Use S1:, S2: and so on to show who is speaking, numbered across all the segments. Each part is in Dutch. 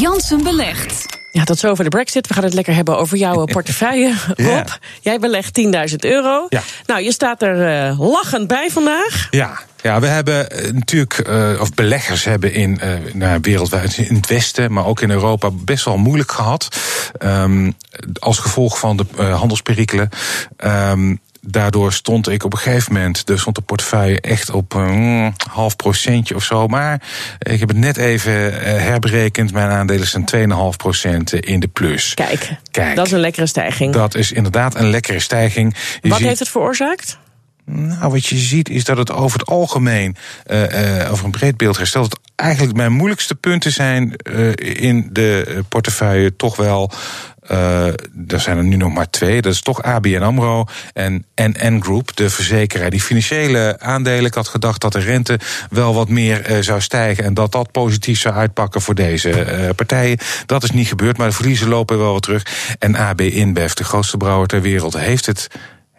S1: Jansen belegt.
S2: Ja, tot zover de Brexit. We gaan het lekker hebben over jouw portefeuille, Rob.
S3: Ja.
S2: Jij belegt 10.000 euro.
S3: Ja.
S2: Nou, je staat er eh, lachend bij vandaag.
S3: Ja, ja we hebben eh, natuurlijk, eh, of beleggers hebben in eh, nou, wereldwijd, in het Westen, maar ook in Europa, best wel moeilijk gehad. Ehm, als gevolg van de handelsperikelen. Ehm, Daardoor stond ik op een gegeven moment, dus stond de portefeuille echt op een half procentje of zo. Maar ik heb het net even eh, herberekend. Mijn aandelen zijn 2,5 procent in de plus.
S2: Kijk,
S3: Kijk.
S2: dat is een lekkere stijging.
S3: Dat is inderdaad een lekkere stijging. Je
S2: Wat
S3: ziet-
S2: heeft het veroorzaakt?
S3: Nou, wat je ziet is dat het over het algemeen, eh, eh, over een breed beeld herstelt, dat eigenlijk mijn moeilijkste punten zijn eh, in de eh, portefeuille toch wel. Eh er zijn er nu nog maar twee. Dat is toch ABN AMRO en NN Group, de verzekeraar. Die financiële aandelen, ik had gedacht dat de rente wel wat meer eh, zou stijgen... en dat dat positief zou uitpakken voor deze eh, partijen. Dat is niet gebeurd, maar de verliezen lopen wel wat terug. En AB InBev, de grootste brouwer ter wereld, heeft het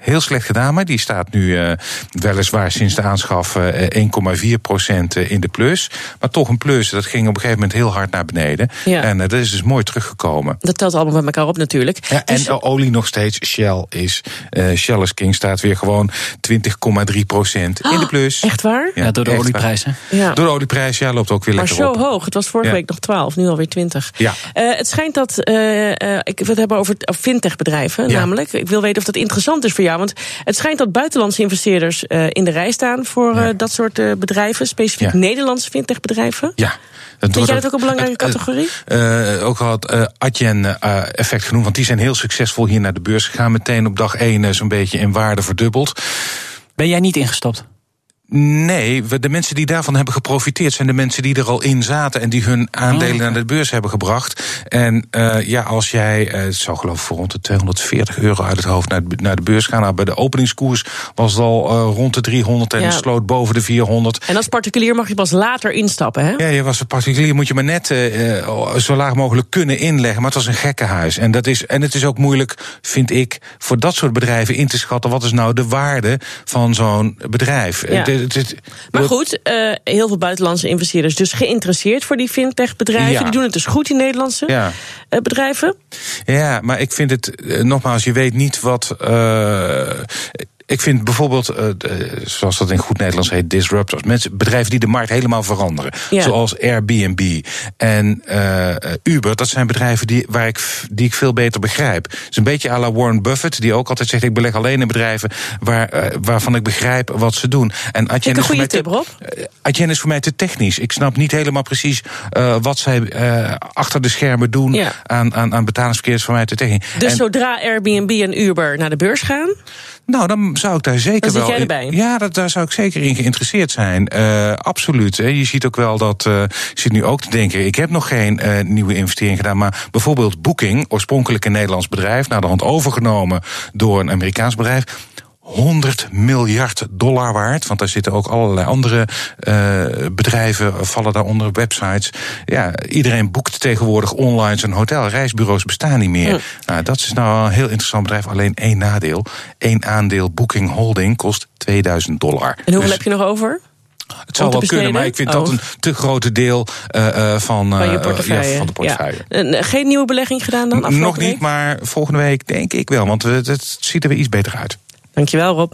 S3: heel slecht gedaan, maar die staat nu eh, weliswaar sinds de aanschaf eh, 1,4 procent in de plus. Maar toch een plus, dat ging op een gegeven moment heel hard naar beneden.
S2: Ja.
S3: En eh, dat is dus mooi teruggekomen.
S2: Dat telt allemaal bij elkaar op natuurlijk.
S3: Ja, en
S2: Dus-
S3: de olie nog steeds, Shell is, eh Shell is King staat weer gewoon 20,3 procent in de plus.
S2: Echt waar?
S4: Ja, door de olieprijzen.
S2: Ja.
S3: Door de olieprijs, ja, loopt ook weer
S2: Maar
S3: lekker
S2: zo
S3: op.
S2: hoog. Het was vorige
S3: Ja.
S2: week nog 12, nu alweer 20.
S3: Ja.
S2: Eh, het schijnt dat. eh, eh, ik wil het hebben over fintech-bedrijven,
S3: Ja.
S2: namelijk. Ik wil weten of dat interessant is voor jou. Want het schijnt dat buitenlandse investeerders eh, in de rij staan voor eh,
S3: Ja.
S2: dat soort eh, bedrijven, specifiek
S3: Ja.
S2: Nederlandse fintech-bedrijven.
S3: Ja.
S2: Vind jij dat ook een belangrijke categorie?
S3: Uh, ook al het uh, Adyen-effect genoemd, want die zijn heel succesvol hier naar de beurs gegaan. Meteen op dag 1 zo'n beetje in waarde verdubbeld.
S4: Ben jij niet ingestapt?
S3: Nee, de mensen die daarvan hebben geprofiteerd zijn de mensen die er al in zaten en die hun aandelen
S4: oké.
S3: naar de beurs hebben gebracht. En uh, ja, als jij, uh, het zou geloof ik voor rond de 240 euro uit het hoofd naar de, naar de beurs gaan. Nou, bij de openingskoers was het al uh, rond de 300 en
S2: Ja.
S3: sloot boven de 400.
S2: En als particulier mag je pas later instappen, hè?
S3: Ja, je was een particulier, moet je maar net zo laag mogelijk kunnen inleggen. Maar het was een gekkenhuis. En, dat is, en het is ook moeilijk, vind ik, voor dat soort bedrijven in te schatten. wat is nou de waarde van zo'n bedrijf?
S2: Ja.
S3: Het- het-
S2: Maar goed, uh, heel veel buitenlandse investeerders dus geïnteresseerd voor die fintech-bedrijven.
S3: Ja.
S2: Die doen het dus goed in Nederlandse
S3: Ja.
S2: uh, bedrijven.
S3: Ja, maar ik vind het, eh, nogmaals, je weet niet wat. Uh, ik vind bijvoorbeeld, uh, zoals dat in goed Nederlands heet, disruptors. Mensen, bedrijven die de markt helemaal veranderen.
S2: Ja.
S3: Zoals Airbnb en uh, Uber. Dat zijn bedrijven die, waar ik, die ik veel beter begrijp. Het is een beetje à la Warren Buffett, die ook altijd zegt: ik beleg alleen in bedrijven waar, uh, waarvan ik begrijp wat ze doen. En Adyen is voor mij
S2: goede tip, Rob.
S3: Te, Adyen is voor mij te technisch. Ik snap niet helemaal precies wat zij achter de schermen doen
S2: Ja.
S3: aan, aan, aan betalingsverkeer. Is voor mij te technisch.
S2: Dus
S3: En-
S2: zodra Airbnb en Uber naar de beurs gaan,
S3: nou, dan zou ik daar zeker wel.
S2: jij erbij?
S3: Ja, dat, daar zou ik zeker in geïnteresseerd zijn. Eh, absoluut. Hè. Je ziet ook wel dat. eh je zit nu ook te denken. Ik heb nog geen eh, nieuwe investering gedaan. Maar bijvoorbeeld Booking, oorspronkelijk een Nederlands bedrijf, naar de hand overgenomen door een Amerikaans bedrijf. 100 miljard dollar waard. Want daar zitten ook allerlei andere uh, bedrijven, vallen daaronder, websites. Ja, iedereen boekt tegenwoordig online zijn hotel. Reisbureaus bestaan niet meer. Nou, dat is nou een heel interessant bedrijf. Alleen één nadeel. Eén aandeel Booking Holding kost 2000 dollar.
S2: en hoeveel
S3: Dus
S2: heb je nog over?
S3: het zou wel kunnen, maar ik vind dat een te grote deel uh, uh, van,
S2: Van je portefeuille.
S3: ja, van de portefeuille.
S2: Ja. En, eh, geen nieuwe belegging gedaan dan?
S3: Nog niet,
S2: week?
S3: maar volgende week denk ik wel. Want het ziet er weer iets beter uit.
S2: Dankjewel, Rob.